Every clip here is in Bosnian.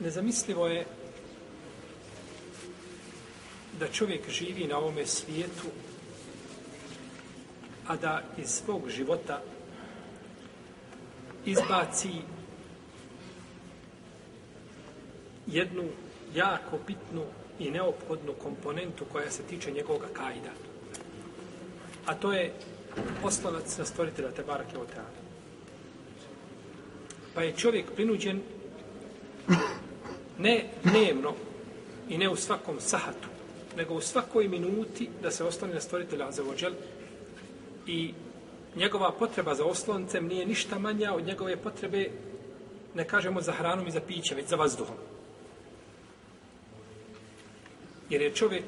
Nezamislivo je da čovjek živi na ovome svijetu, a da iz svog života izbaci jednu jako bitnu i neophodnu komponentu koja se tiče njegovog kajda. A to je oslonac na stvoritelja Tebarake Oteana. Pa je čovjek prinuđen ne dnevno i ne u svakom sahatu, nego u svakoj minuti da se osloni na stvoritelja Azevođel i njegova potreba za osloncem nije ništa manja od njegove potrebe, ne kažemo za hranom i za piće, već za vazduhom. Jer je čovjek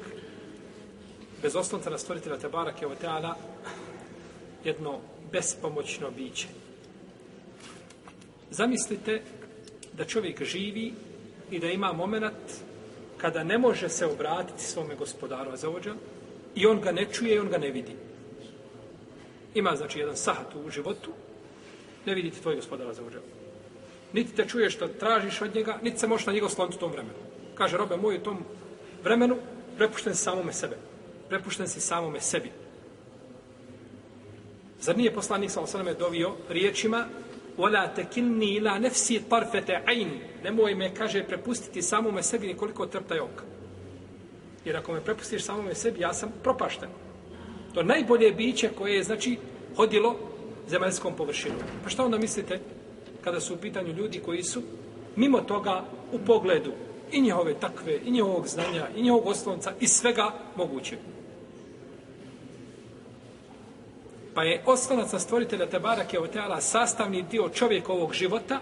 bez oslonca na stvoritelja Tebara Keoteala jedno bespomoćno biće. Zamislite da čovjek živi i da ima moment kada ne može se obratiti svome gospodaru Azeođa i on ga ne čuje i on ga ne vidi. Ima, znači, jedan sahat u životu, ne vidite tvoj gospodar Azeođa. Niti te čuješ što tražiš od njega, niti se možeš na njega osloniti u tom vremenu. Kaže, robe moj, u tom vremenu prepušten si samome sebe. Prepušten si samome sebi. Zar nije poslanik sa osaname dovio riječima Ola te kilni ila nefsi tarfete ajn. Nemoj me, kaže, prepustiti samome sebi nikoliko trpta oka. Jer ako me prepustiš samome sebi, ja sam propašten. To najbolje biće koje je, znači, hodilo zemaljskom površinom. Pa šta onda mislite kada su u pitanju ljudi koji su mimo toga u pogledu i njihove takve, i njihovog znanja, i njihovog osnovca, i svega mogućeg. Pa je oslonac na stvoritelja Tebarake Oteala sastavni dio čovjekovog života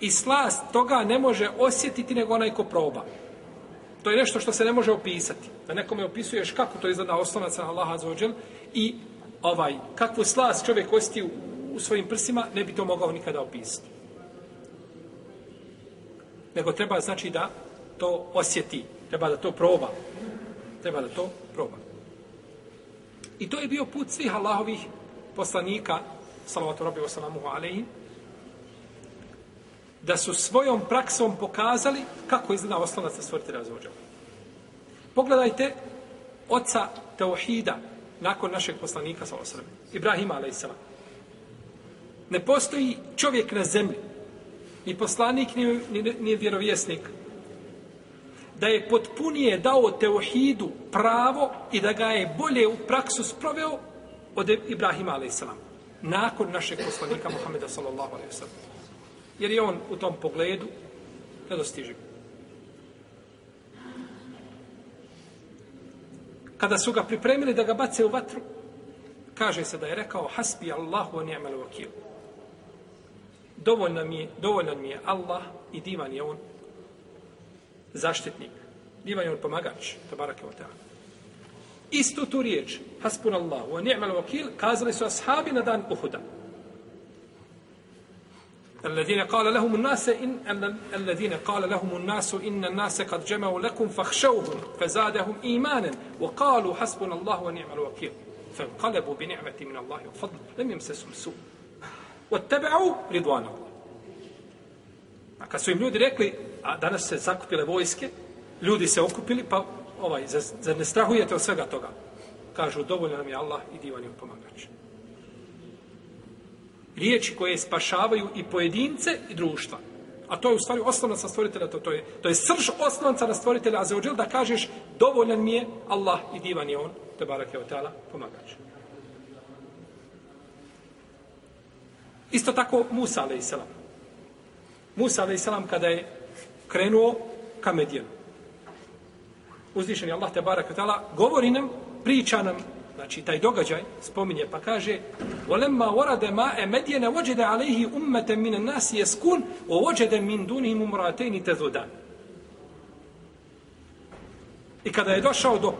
i slast toga ne može osjetiti nego onaj ko proba. To je nešto što se ne može opisati. Da nekome opisuješ kako to izgleda oslonac na Allaha Azzawajal i ovaj, kakvu slast čovjek osjeti u, u svojim prsima, ne bi to mogao nikada opisati. Nego treba znači da to osjeti. Treba da to proba. Treba da to proba. I to je bio put svih Allahovih poslanika, salavatu rabbi wa salamuhu alaihi, da su svojom praksom pokazali kako izgleda oslonac na stvoriti razvođa. Pogledajte oca Teohida nakon našeg poslanika, salavatu rabbi, Ibrahima alaihi Ne postoji čovjek na zemlji, ni poslanik, ni, ni, ni vjerovjesnik, da je potpunije dao Teohidu pravo i da ga je bolje u praksu sproveo od Ibrahima a.s. nakon našeg poslanika Muhammeda sallallahu alaihi sallam. Jer je on u tom pogledu nedostiživ. Kada su ga pripremili da ga bace u vatru, kaže se da je rekao hasbi Allahu wa ni'mal wakil. Dovoljno mi je, dovoljno mi je Allah i divan je on zaštitnik. Divan je on pomagač, tabarake wa ta'ala. Istu tu riječ, haspun Allah, wa ni'mal wakil, kazali su ashabi na dan Uhuda. الذين قال لهم الناس إن الذين قال لهم الناس إن الناس قد جمعوا لكم فاخشوهم فزادهم إيمانا وقالوا حسبنا الله ونعم الوكيل فانقلبوا بنعمة من الله وفضل لم يمسسهم سوء واتبعوا رضوان الله A kad su im ljudi rekli, a danas se zakupile vojske, ljudi se okupili, pa ovaj, zar ne strahujete od svega toga? Kažu, dovoljno nam je Allah i divan je pomagač. Riječi koje spašavaju i pojedince i društva. A to je u stvari osnovnac stvoritelja, to, to, je, to je srž osnovnaca na stvoritelja, a za da kažeš, dovoljan mi je Allah i divan je on, te barak je od pomagač. Isto tako Musa, alaih. Musa a.s. kada je krenuo ka Medijenu. Uzvišen je Allah te barak tala, govori nam, priča nam, znači taj događaj spominje pa kaže وَلَمَّا وَرَدَ مَاءَ مَدْيَنَ وَجَدَ عَلَيْهِ أُمَّةً مِنَ النَّاسِ يَسْكُونَ وَوَجَدَ مِنْ دُونِهِمُ مُرَاتَيْنِ تَذُدَانِ I kada je došao do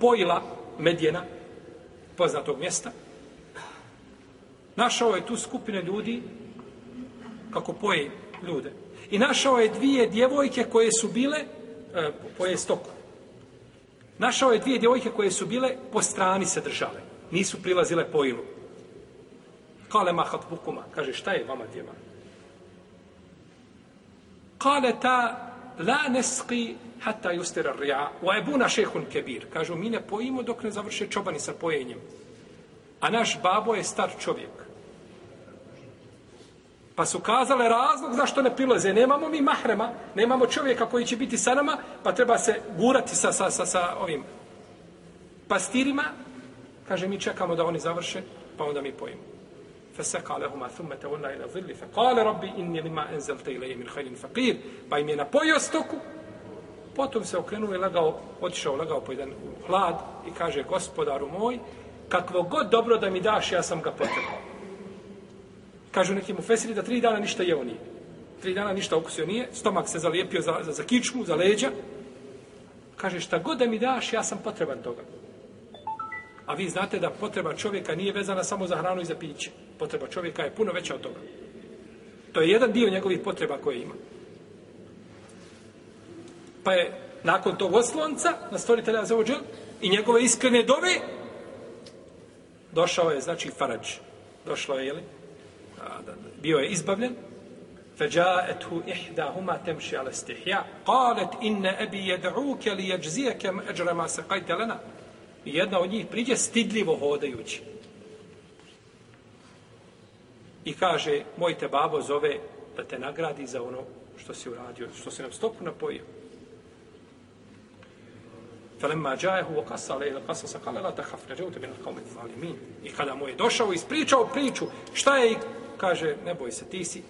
pojila Medjena, poznatog mjesta, našao je tu skupine ljudi kako poje ljude. I našao je dvije djevojke koje su bile e, po je stoku. Našao je dvije djevojke koje su bile po strani se držale. Nisu prilazile po ilu. Kale mahat bukuma. Kaže, šta je vama djeva? Kale ta la neski hatta justera rija, wa ebuna šehun kebir. Kažu, mi ne pojimo dok ne završe čobani sa pojenjem. A naš babo je star čovjek. Pa su kazale razlog zašto ne prilaze. Nemamo mi mahrema, nemamo čovjeka koji će biti sa nama, pa treba se gurati sa, sa, sa, sa ovim pastirima. Kaže, mi čekamo da oni završe, pa onda mi pojimo. فسقى لهما ثم تولى إلى الظل فقال ربي إني لما أنزلت إلي من خير فقير pa im je napojio stoku potom se okrenuo i lagao otišao lagao po jedan hlad i kaže gospodaru moj kakvo god dobro da mi daš ja sam ga potrebao kažu neki mu fesiri da tri dana ništa jeo nije tri dana ništa okusio nije stomak se zalijepio za, za, za kičmu, za leđa kaže šta god da mi daš ja sam potreban toga A vi znate da potreba čovjeka nije vezana samo za hranu i za piće. Potreba čovjeka je puno veća od toga. To je jedan dio njegovih potreba koje ima. Pa je nakon tog oslonca na stvoritelja za ođel i njegove iskrene dove došao je, znači, Farađ. Došlo je, jeli? A, da, da, bio je izbavljen. فجاءته إحداهما تمشي على استحياء قالت إن أبي يدعوك ليجزيك أجر ما سقيت لنا I jedna od njih priđe stidljivo hodajući. I kaže, moj te babo zove da te nagradi za ono što si uradio, što si nam stopu napojio. فلما جاءه وقص عليه القصص قال لا تخف نجوت من القوم الظالمين i kada mu je došao i ispričao priču šta je kaže ne boj se ti si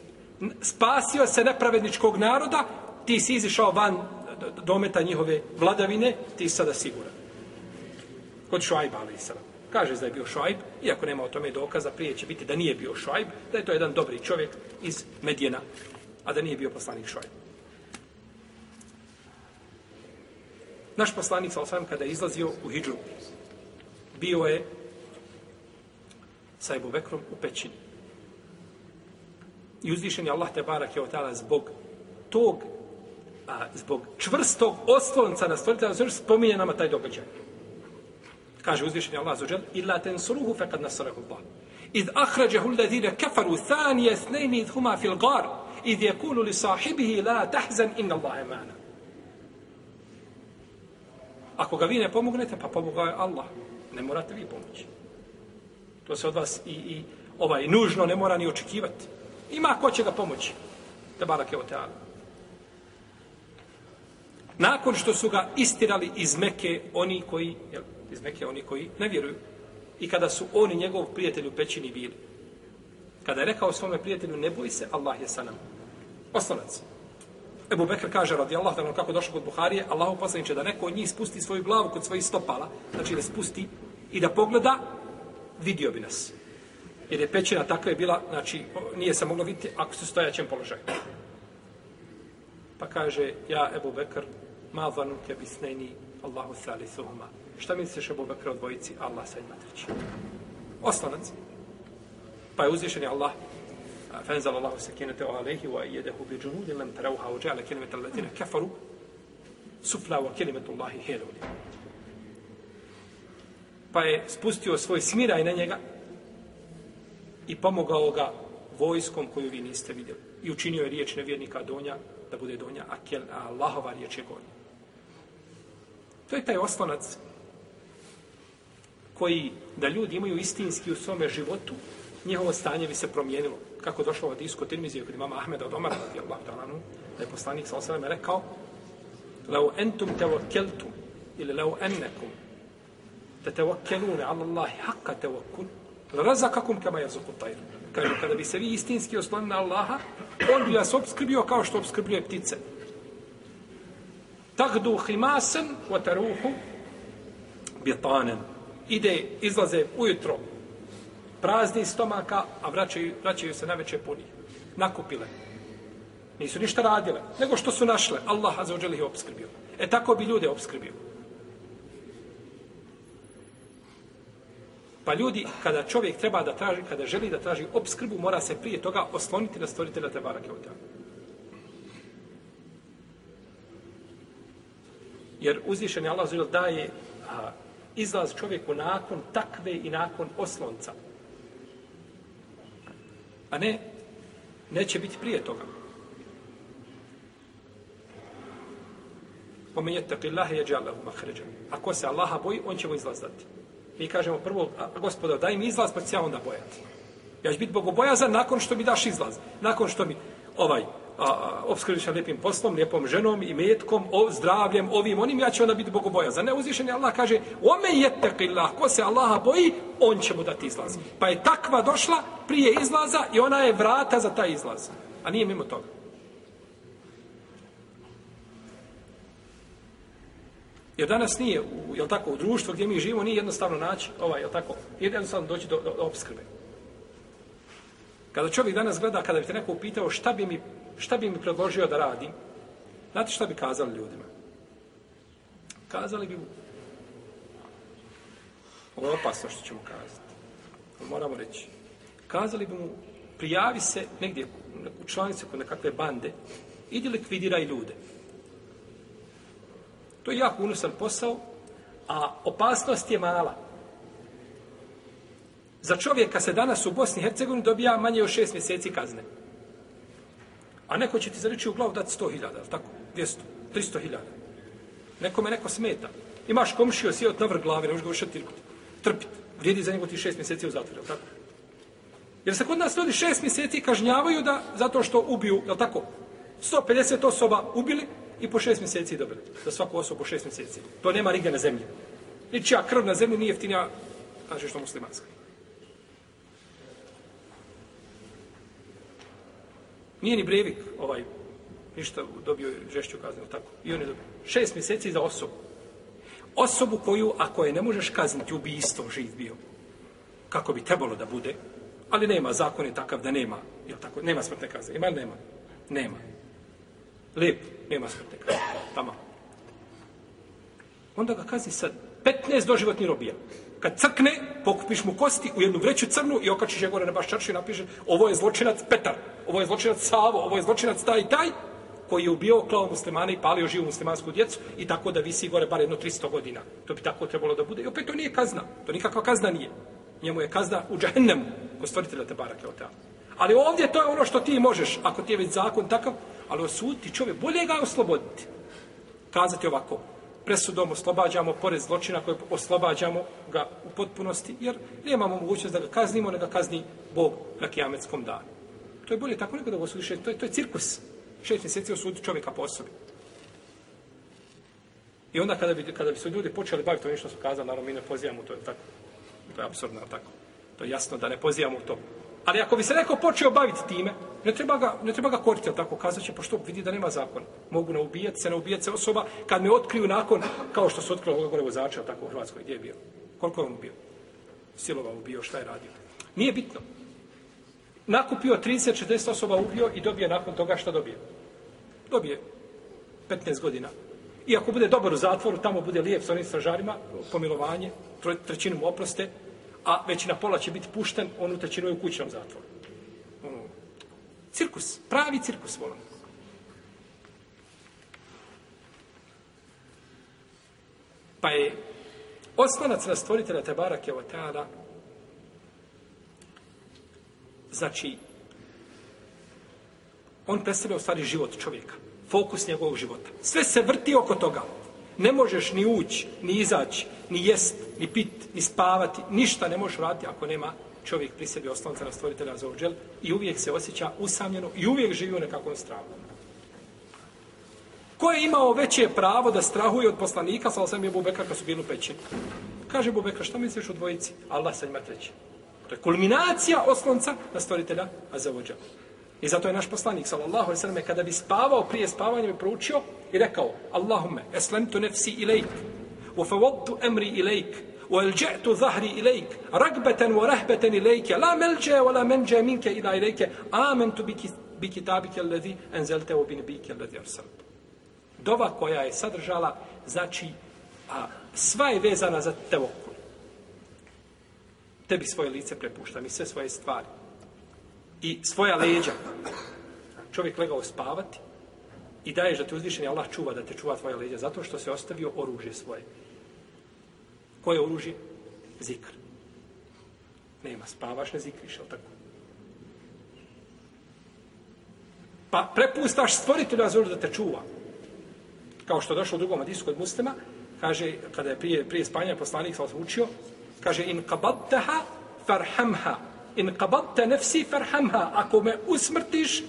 spasio se nepravedničkog naroda ti si izišao van dometa njihove vladavine ti si sada siguran kod Šuajba, ali sam. Kaže da je bio Šuajb, iako nema o tome dokaza, prije će biti da nije bio Šuajb, da je to jedan dobri čovjek iz Medijena, a da nije bio poslanik Šuajb. Naš poslanik, sal kada je izlazio u Hidžu, bio je sa Ebu Bekrom u pećini. I uzvišen je Allah te barak je otala zbog tog, a, zbog čvrstog oslonca na stvoritelja, spominje nama taj događaj. Kaže uzvišeni Allah za illa tensuruhu faqad nasarahu Allah. Id akhrajahu alladhina kafaru thanije snejni id huma fil gar, id kulu li sahibihi la tahzan inna Allah emana. Ako ga vi ne pomognete, pa pomogao je Allah. Ne morate vi pomoći. To se od vas i, i ovaj nužno ne mora ni očekivati. Ima ko će ga pomoći. Te barak je oteala. Nakon što su ga istirali iz Meke oni koji, jel, iz Mekke, oni koji ne vjeruju. I kada su oni njegov prijatelj u pećini bili. Kada je rekao svome prijatelju, ne boj se, Allah je sa nama. Osnovac. Ebu Bekr kaže, radi Allah, da kako došao kod Buharije, Allah poslaniče da neko od njih spusti svoju glavu kod svojih stopala, znači da spusti i da pogleda, vidio bi nas Jer je pećina takva je bila, znači, nije se moglo vidjeti ako su stojaćem položaju. Pa kaže, ja, Ebu Bekr, ma vanu ke bisneni, Allahu thalithuhuma. Šta misliš Ebu Bekr od dvojici? Allah sa njima treći. Oslonac. Pa je uzvišen je Allah فانزل الله سكينته عليه وايده بجنود لم تروها وجعل كلمه الذين كفروا سفلى وكلمه الله هي العليا pa je spustio svoj smiraj na njega i pomogao ga vojskom koju vi niste vidjeli. I učinio je riječ nevjernika donja da bude donja, a, kel, a Allahova riječ je gornja. To je taj oslonac koji, da ljudi imaju istinski u svome životu, njihovo stanje bi se promijenilo. Kako došlo od isko tirmizije kod imama Ahmeda od Omara, radi Allah talanu, da je poslanik sa osaleme rekao, lau entum tevakkeltum, ili lau ennekum, te tevakkelune ala Allahi haqqa tevakkul, razakakum kama jazuku tajr. Kaže, kada bi se vi istinski oslonili na Allaha, on bi vas obskrbio kao što obskrbljuje ptice. Tagdu himasen, wa taruhu, bjetanen ide, izlaze ujutro prazni stomaka, a vraćaju, vraćaju se na veće puni. Nakupile. Nisu ništa radile, nego što su našle. Allah za ih obskrbio. E tako bi ljude obskrbio. Pa ljudi, kada čovjek treba da traži, kada želi da traži obskrbu, mora se prije toga osloniti na stvoritelja te barake od Jer uzvišen je Allah daje a, izlaz čovjeku nakon takve i nakon oslonca. A ne, neće biti prije toga. Omen jettaki Allahe jeđa Allahu mahređa. Ako se Allaha boji, on će mu izlaz dati. Mi kažemo prvo, a, gospodo, daj mi izlaz, pa ću ja onda bojati. Ja ću biti bogobojazan nakon što mi daš izlaz. Nakon što mi ovaj, obskrbiš lijepim poslom, lijepom ženom i metkom, o, zdravljem, ovim, onim, ja ću onda biti bogobojazan. Ne uzvišen je Allah kaže, ome jettaki Allah, ko se Allaha boji, on će mu dati izlaz. Pa je takva došla prije izlaza i ona je vrata za taj izlaz. A nije mimo toga. Jer danas nije, u, jel tako, u društvu gdje mi živimo, nije jednostavno naći, ovaj, jel tako, jednostavno doći do, do, do obskrbe. Kada čovjek danas gleda, kada bi te neko upitao šta bi mi, šta bi mi predložio da radim, znate šta bi kazali ljudima? Kazali bi mu, ovo je opasno što ćemo kazati, moramo reći, kazali bi mu, prijavi se negdje u članicu kod nekakve bande, idi likvidiraj ljude. To je jako unosan posao, a opasnost je mala. Za čovjeka se danas u Bosni i Hercegovini dobija manje od šest mjeseci kazne. A neko će ti za u glavu dati sto hiljada, tako? 200, 300 hiljada. Nekome neko smeta. Imaš komšio, si od navr glave, ne možeš ga više trpiti. Vrijedi za njegov ti šest mjeseci u zatvoru, tako? Jer se kod nas ljudi šest mjeseci kažnjavaju da, zato što ubiju, je tako? 150 osoba ubili, i po šest mjeseci dobili. Za svaku osobu po šest mjeseci. To nema nigde na zemlji. Ničija krv na zemlji nije jeftinija, kaže što muslimanska. Nije ni brevik ovaj, ništa dobio žešću kaznu, tako. I on je dobio. Šest mjeseci za osobu. Osobu koju, ako je ne možeš kazniti ubijstvom, živ bio. Kako bi trebalo da bude, ali nema, zakon je takav da nema, jel tako, nema smrtne kazne. Ima ili nema? Nema. Lijep, nema smrtne kazne. Tamo. Onda ga kazni sad 15 doživotni robija. Kad crkne, pokupiš mu kosti u jednu vreću crnu i okačiš je gore na baš čaršu i napiše ovo je zločinac Petar, ovo je zločinac Savo, ovo je zločinac taj i taj, koji je ubio, klao muslimane i palio živu muslimansku djecu i tako da visi gore bar jedno 300 godina. To bi tako trebalo da bude. I opet to nije kazna. To nikakva kazna nije. Njemu je kazna u džahennemu, ko stvoritelja te barake od Ali ovdje to je ono što ti možeš, ako ti je već zakon takav, ali osuditi čovjek, bolje ga osloboditi. Kazati ovako, presudom oslobađamo pored zločina koje oslobađamo ga u potpunosti, jer nemamo mogućnost da ga kaznimo, ne ga kazni Bog na kijametskom danu. To je bolje tako nego da ga osudiš, to je, to je cirkus. Šest mjeseci osudi čovjeka po osobi. I onda kada bi, kada bi se ljudi počeli baviti to što su kazali, naravno mi ne pozivamo to, je tako. To je absurdno, tako. To je jasno da ne pozivamo to. Ali ako bi se neko počeo baviti time, ne treba ga, ne treba ga koriti, tako kazat će, pa pošto vidi da nema zakona. Mogu na ubijati se, na ubijati se osoba, kad me otkriju nakon, kao što su otkrilo ovoga vozača, tako u Hrvatskoj, gdje je bio? Koliko je on bio? Silova ubio, šta je radio? Nije bitno. Nakupio 30-40 osoba ubio i dobije nakon toga šta dobije? Dobije 15 godina. I ako bude dobar u zatvoru, tamo bude lijep s onim stražarima, pomilovanje, trećinu mu oproste, a već na pola će biti pušten, on u trećinu je u kućnom zatvoru. Ono, cirkus, pravi cirkus volim. Pa je oslanac na stvoritelja Tebara Kevoteana znači on predstavlja u stvari život čovjeka. Fokus njegovog života. Sve se vrti oko toga. Ne možeš ni ući, ni izaći, ni jest, ni pit, ni spavati, ništa ne možeš raditi ako nema čovjek pri sebi oslonca na stvoritelja za ođel i uvijek se osjeća usamljeno i uvijek živi u nekakvom strahu. Ko je imao veće pravo da strahuje od poslanika, sa osam je Bubekar kad su bili u pećini? Kaže Bubekar, šta misliš o dvojici? Allah sa njima treći. To je kulminacija oslonca na stvoritelja Azavodža. I zato je naš poslanik, sallallahu alaihi sallam, kada bi spavao prije spavanja, bi proučio i rekao, Allahumme, eslem tu nefsi ilajk, wa fawaddu emri ilajk, wa elđe'tu zahri ilajk, ragbeten wa rahbeten ilajke, la melđe, wa la menđe minke ila ilajke, amen tu bi, bi kitabike alladhi, enzelte u binibike alladhi arsal. Dova koja je sadržala, znači, a, sva je vezana za tevokul. Tebi svoje lice prepuštam i sve svoje stvari. I svoja leđa. Čovjek legao spavati i daješ da te uzvišeni Allah čuva, da te čuva tvoja leđa, zato što se ostavio oružje svoje. Koje oružje? Zikr. Nema, spavaš, ne zikriš, ali tako? Pa prepustaš stvoritelju Azoru da te čuva. Kao što došlo u drugom hadisu kod muslima, kaže, kada je prije, prije spanja poslanik sam učio, kaže, in qabadtaha farhamha, in qabadta nafsi farhamha ako me usmrtiš e,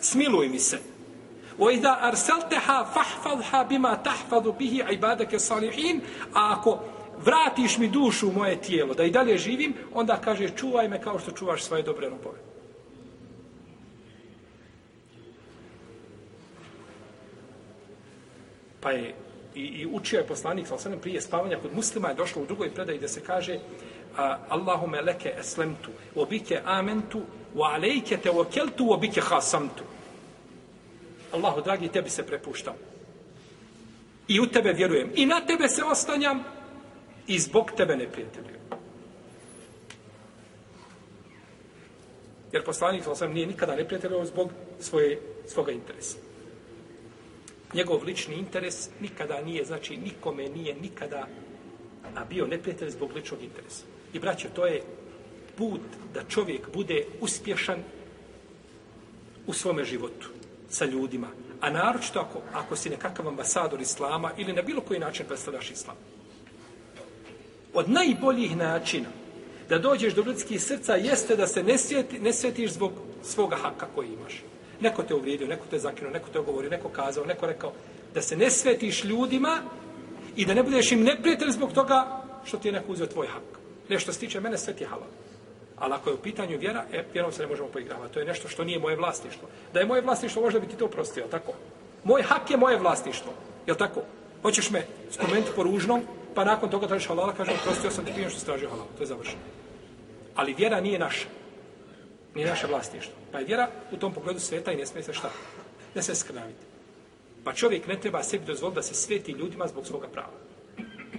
smiluj mi se. Wa idha arsaltaha fahfazha bima tahfazu bihi ibadaka salihin ako vratiš mi dušu u moje tijelo da i dalje živim onda kaže čuvaj me kao što čuvaš svoje dobre robove. Pa je i, i učio je poslanik sa prije spavanja kod muslima je došlo u drugoj predaji da se kaže Allahume leke eslemtu, obike amentu, wa alejke te okeltu, obike hasamtu. Allahu, dragi, tebi se prepuštam. I u tebe vjerujem. I na tebe se ostanjam i zbog tebe ne prijateljujem. Jer poslanik sam nije nikada ne zbog svoje, svoga interesa. Njegov lični interes nikada nije, znači nikome nije nikada a bio neprijatelj zbog ličnog interesa. I braćo, to je put da čovjek bude uspješan u svome životu sa ljudima. A naročito ako, ako si nekakav ambasador islama ili na bilo koji način predstavljaš islam. Od najboljih načina da dođeš do ljudskih srca jeste da se ne, sjeti, ne sjetiš zbog svoga haka koji imaš. Neko te uvrijedio, neko te zakinuo, neko te ogovorio, neko kazao, neko rekao da se ne svetiš ljudima i da ne budeš im neprijatelj zbog toga što ti je neko uzeo tvoj hak. Nešto se tiče mene, sve ti je halal. Ali ako je u pitanju vjera, e, vjerom se ne možemo poigravati. To je nešto što nije moje vlasništvo. Da je moje vlasništvo, možda bi ti to prostio, tako? Moj hak je moje vlasništvo. Je tako? Hoćeš me spomenuti po ružnom, pa nakon toga tražiš halala, kaže, oprostio sam ti prije što stražio traži halala. To je završeno. Ali vjera nije naša. Nije naše vlasništvo. Pa je vjera u tom pogledu sveta i ne smije se šta? Ne se skrnaviti. Pa čovjek ne treba sebi dozvoliti da se sveti ljudima zbog svoga prava.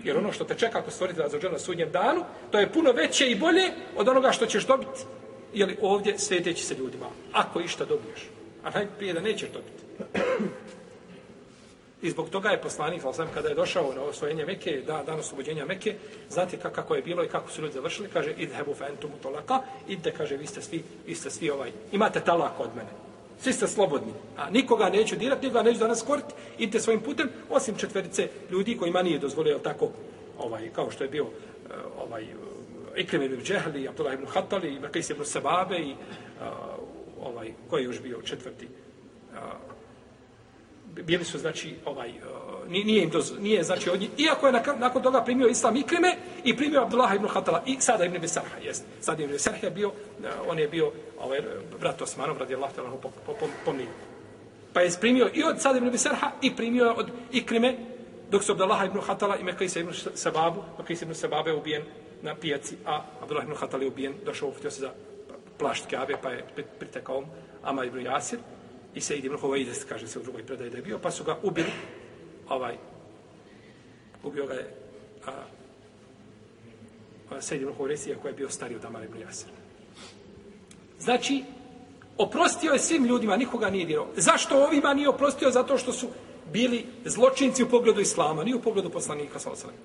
Jer ono što te čeka ako stvorite za na sudnjem danu, to je puno veće i bolje od onoga što ćeš dobiti jeli, ovdje sveteći se ljudima. Ako išta dobiješ. A najprije da nećeš dobiti. I zbog toga je poslanik, sam kada je došao na osvojenje Mekke, da, dan oslobođenja Mekke, znate kako je bilo i kako su ljudi završili, kaže, idhebu fentumu tolaka, idite, kaže, vi ste svi, vi ste svi ovaj, imate talak od mene. Svi ste slobodni. A nikoga neću dirati, nikoga neću danas koriti. Idite svojim putem, osim četverice ljudi kojima nije dozvolio tako, ovaj, kao što je bio eh, ovaj, Ikrim ibn Džehli, Abdullah ibn Hatali, i Bakis ibn Sebabe i uh, ovaj, koji je još bio četvrti. Uh, bili su, znači, ovaj, uh, nije im doz, nije, znači, od njih, iako je nakon, nakon toga primio Islam Ikrime i primio Abdullah ibn Hatala i sada ibn Besarha, jest. Sada ibn Besarha je bio, eh, on je bio ovaj, brat Osmanov, radi Allah, po, po, po, po, po Pa je primio i od sada ibn Besarha i primio od Ikrime, dok su Abdullah ibn Hatala i Mekajsa ibn Sebabu, Mekajsa ibn Sababe ubijen na pijaci, a Abdullah ibn Hatala je ubijen, došao, htio se za plašt Kabe, pa je pritekao Ama ibn Jasir, i se idi mrhova ide, kaže se u drugoj predaji da je bio, pa su ga ubili, ovaj, ubio ga je a, a Sejdi mrhova Resija koja je bio stariji od Amara ibn Jasir. Znači, oprostio je svim ljudima, nikoga nije dirao. Zašto ovima nije oprostio? Zato što su bili zločinci u pogledu Islama, nije u pogledu poslanika, sallam,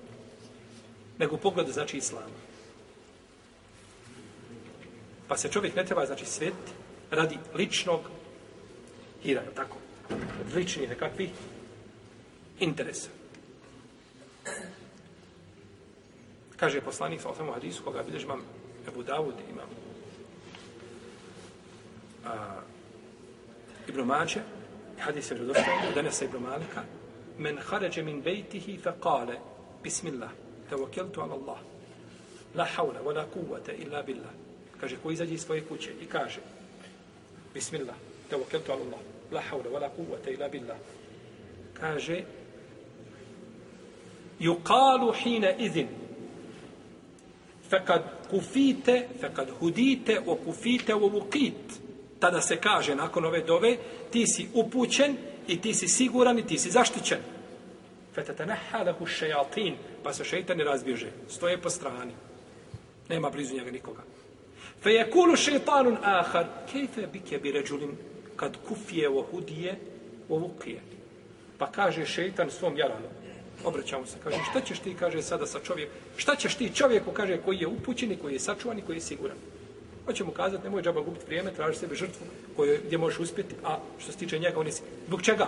nego u pogledu, znači, Islama. Pa se čovjek ne treba, znači, svet radi ličnog hira, tako? Od ličnih nekakvih interesa. Kaže poslanik sa osam hadisu, koga bilježi imam Ebu Davud, imam a, Ibn Mađe, hadis je došao od Ibn Malika, men haređe min bejtihi fe kale, bismillah, tevakiltu ala Allah, la hawla, wa la kuvvete illa billah. Kaže, ko izađe iz svoje kuće i kaže, bismillah, tevakiltu ala Allah, la hawla, wa la kuvvete illa billah. Kaže, yuqalu hina izin fekad kufite, fekad hudite, o kufite, o vukit tada se kaže nakon ove dove, ti si upućen i ti si siguran i ti si zaštićen. Fetetanaha lahu šejatin, pa se šeitani razbježe, stoje po strani. Nema blizu njega nikoga. Fe je kulu šeitanun ahar, kejfe bike bi rajulin kad kufije o hudije o vukije. Pa kaže šeitan svom jaranu, obraćamo se, kaže, šta ćeš ti, kaže sada sa čovjekom, šta ćeš ti čovjeku, kaže, koji je upućen i koji je sačuvan i koji je siguran. Hoće mu kazati, nemoj džaba gubiti vrijeme, traži sebe žrtvu koju, gdje možeš uspjeti, a što se tiče njega, on je... Zbog čega?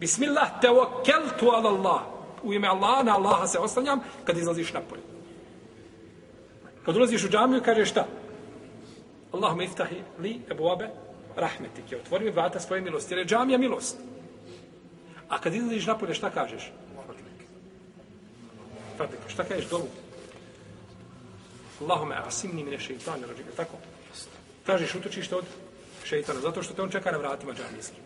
Bismillah, tevakkeltu ala Allah. U ime Allaha, na Allaha se oslanjam kad izlaziš napolje. Kad ulaziš u džamiju, kaže šta? Allahumma iftahi li ebu abe rahmetik. Je otvori mi vrata svoje milosti. Jer je džamija milost. A kad izlaziš napolje, šta kažeš? Fadlik. Šta kažeš dolu? Allahume asimni mine šeitane rođe. Tako? Tražiš utočište od šeitana. Zato što te on čeka na vratima džamijskim.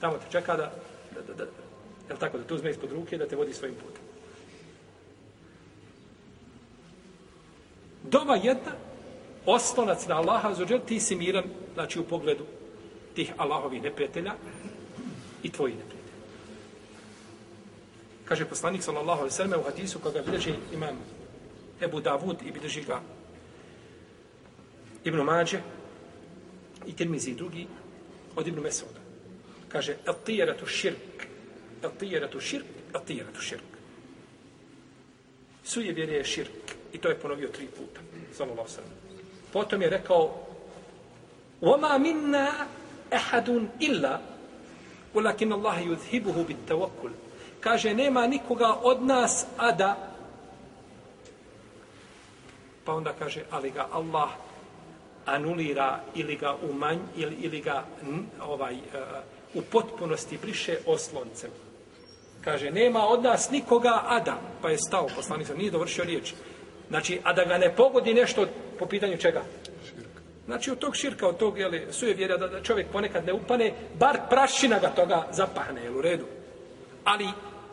Tamo te čeka da, da, da, da, da, tako, da te uzme ispod ruke da te vodi svojim putem. Dova jedna, oslonac na Allaha, zađer, ti si miran, znači u pogledu tih Allahovih neprijatelja i tvojih neprijatelja Kaže poslanik sallallahu alejhi ve selleme u hadisu koga bilježi imam Ebu Davud i bilježi ga Ibn Mađe i Tirmizi drugi od Ibn Mesuda. Kaže, el-tijeratu širk, el-tijeratu širk, el-tijeratu širk. Suje vjere je širk. I to je ponovio tri puta. Sallallahu sallam. Potom je rekao, وَمَا مِنَّا أَحَدٌ إِلَّا وَلَكِنَ اللَّهَ يُذْهِبُهُ بِالتَّوَكُّلِ Kaže, nema nikoga od nas, a da pa onda kaže, ali ga Allah anulira ili ga umanj ili, ili ga ovaj uh, u potpunosti briše osloncem. Kaže, nema od nas nikoga Adam, pa je stao poslanik, nije dovršio riječ. Znači, a da ga ne pogodi nešto po pitanju čega? Znači, od tog širka, od tog, jeli, suje vjera da, da čovjek ponekad ne upane, bar prašina ga toga zapahne, jel, u redu. Ali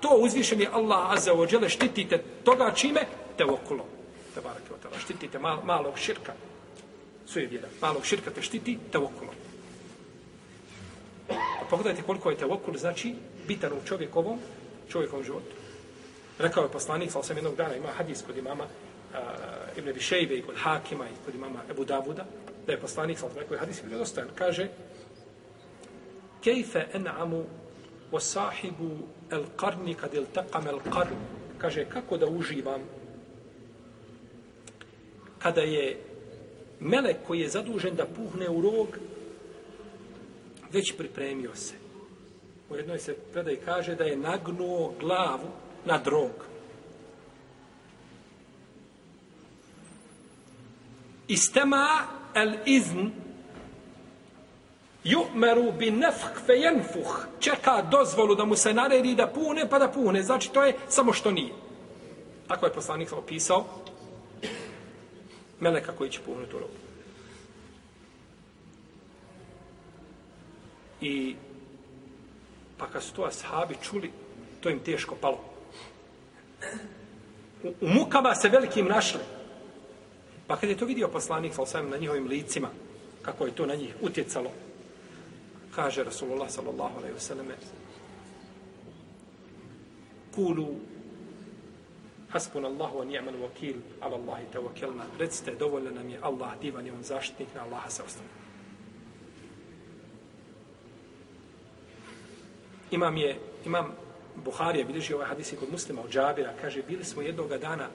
to uzvišen je Allah Azza wa Jale, štitite toga čime? Te okolo. Te barake o Štitite mal, malog širka. Suje vjera. Malog širka te štiti, te okolo. A pogledajte koliko je te okolo, znači bitan u čovjekovom, čovjekovom životu. Rekao je poslanik, sa osam jednog dana, ima hadis kod imama uh, Ibn Bišejbe i kod Hakima i kod imama Ebu Davuda, da je poslanik, sa osam rekao je hadis, vjerodostojan, kaže Kejfe en'amu o sahibu el qarni kad il taqam el qarn kaže kako da uživam kada je melek koji je zadužen da puhne u rog već pripremio se. U jednoj se predaj kaže da je nagnuo glavu na drog istema el izn Ju'meru bi nefh fe jenfuh. Čeka dozvolu da mu se naredi da pune, pa da pune. Znači, to je samo što nije. Tako je poslanik opisao meleka koji će puhnuti u robu. I pa kad su to ashabi čuli, to im teško palo. U, u mukama se velikim našli. Pa kad je to vidio poslanik, sam na njihovim licima, kako je to na njih utjecalo, kaže Rasulullah sallallahu alaihi wasallam kulu hasbun Allahu wa ni'mal wakil ala Allahi tawakkalna. Recite dovoljno nam je Allah divan i on zaštitnik na Allaha se ostavlja imam je imam Buharija bilježi ovaj hadis kod muslima od Džabira kaže bili smo jednog dana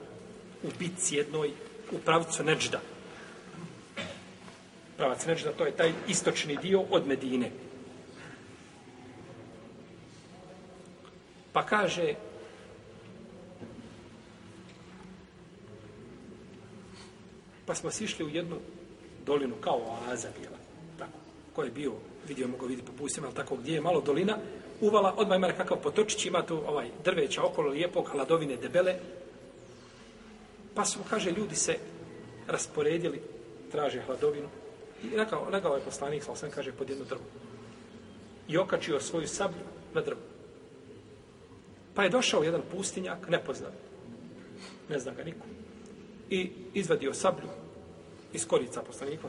u bitci jednoj u pravcu Neđda. Pravac Neđda to je taj istočni dio od Medine. Pa kaže pa smo sišli u jednu dolinu kao oaza bila. Tako. Ko je bio, vidio mogu vidjeti po pustima, ali tako gdje je malo dolina, uvala, odmah ima nekakav potočić, ima tu ovaj drveća okolo lijepog, hladovine debele. Pa su, kaže, ljudi se rasporedili, traže hladovinu. I rekao, legao je poslanik, sam kaže, pod jednu drvu. I okačio svoju sablju na drvu. Pa je došao jedan pustinjak, nepoznat. Ne zna ga niko. I izvadio sablju iz korica poslanika.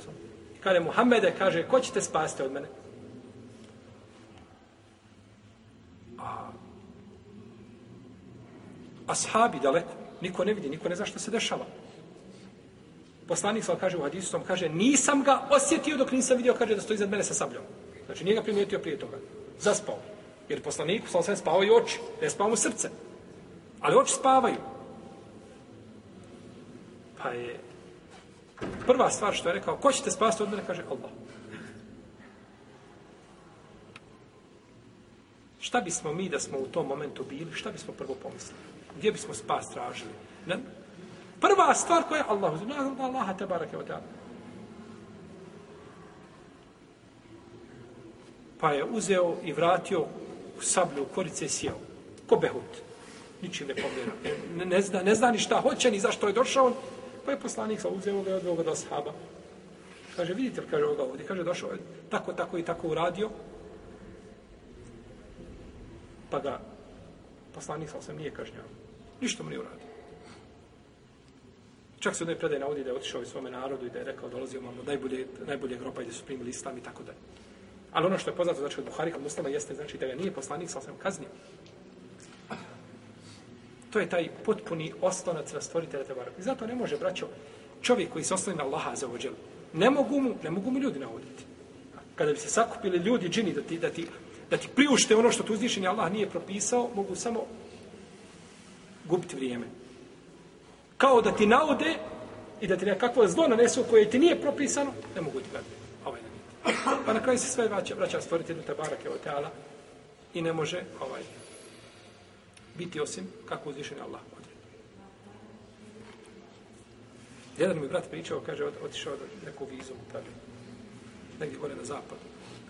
I kaže Muhammede, kaže, ko ćete spasti od mene? A ashabi daleko, niko ne vidi, niko ne zna što se dešava. Poslanik sam kaže u hadisu, kaže, nisam ga osjetio dok nisam vidio, kaže, da stoji iznad mene sa sabljom. Znači, nije ga primijetio prije toga. Zaspao. Jer poslaniku sa osvijem spavaju i oči, ne spavao mu srce. Ali oči spavaju. Pa je prva stvar što je rekao, ko ćete spasti od mene, kaže Allah. Šta bismo mi da smo u tom momentu bili, šta bismo prvo pomislili? Gdje bismo spas tražili? Ne? Prva stvar koja je Allah uzim, Allah te barake od Pa je uzeo i vratio u sablju u korice sjeo. Ko behut. Ničim ne pomjera. E, ne, ne, zna, ne zna ni šta hoće, ni zašto je došao. Pa je poslanik sa uzeo ga i odveo ga do sahaba. Kaže, vidite li, kaže ovoga ovdje. Kaže, došao je tako, tako i tako uradio. Pa ga poslanik sa osam nije kažnjao. Ništa mu nije uradio. Čak se u jednoj predaj navodi da je otišao i svome narodu i da je rekao, dolazio vam najbolje, najbolje gropa i da su primili islam i tako dalje. Ali ono što je poznato, znači, od Buhari kod muslima jeste, znači, da ga nije poslanik sa osam kaznio. To je taj potpuni oslonac na stvoritelja Tebara. I zato ne može, braćo, čovjek koji se osloni na Allaha za ođelu, ne mogu mu, ne mogu mu ljudi navoditi. Kada bi se sakupili ljudi, džini, da ti, da ti, da ti priušte ono što tu uzvišenje Allah nije propisao, mogu samo gubiti vrijeme. Kao da ti naude i da ti nekakvo zlo nanesu koje ti nije propisano, ne mogu ti gledati. Pa na kraju se sve vraća, vraća stvoritelju jednu tabarake od i ne može ovaj biti osim kako uzvišen Allah odredi. Jedan mi brat pričao, kaže, otišao od nekog vizu, pravi, negdje gore na zapadu.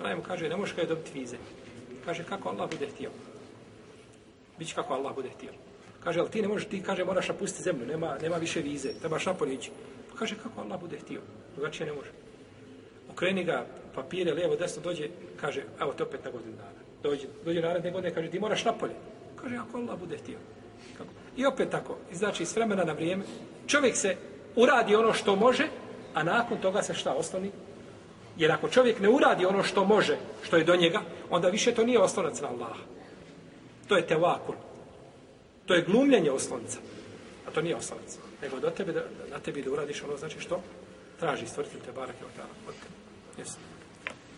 Ona mu kaže, ne možeš kada dobiti vize. Kaže, kako Allah bude htio. Biće kako Allah bude htio. Kaže, ali ti ne možeš, ti kaže, moraš napustiti zemlju, nema, nema više vize, trebaš napolje ići. Pa kaže, kako Allah bude htio. Drugačije ne može. Okreni ga papire, lijevo, desno, dođe, kaže, evo te opet na godinu dana. Dođe, dođe naredne godine, kaže, ti moraš napolje. Kaže, ako Allah bude htio. Kako? I opet tako, znači, s vremena na vrijeme, čovjek se uradi ono što može, a nakon toga se šta osloni? Jer ako čovjek ne uradi ono što može, što je do njega, onda više to nije oslonac na Allaha. To je tevakul. To je glumljenje oslonca. A to nije oslonac. Nego do tebe, da, na tebi da uradiš ono znači što traži stvoritelj te barake od tebe. Jesi.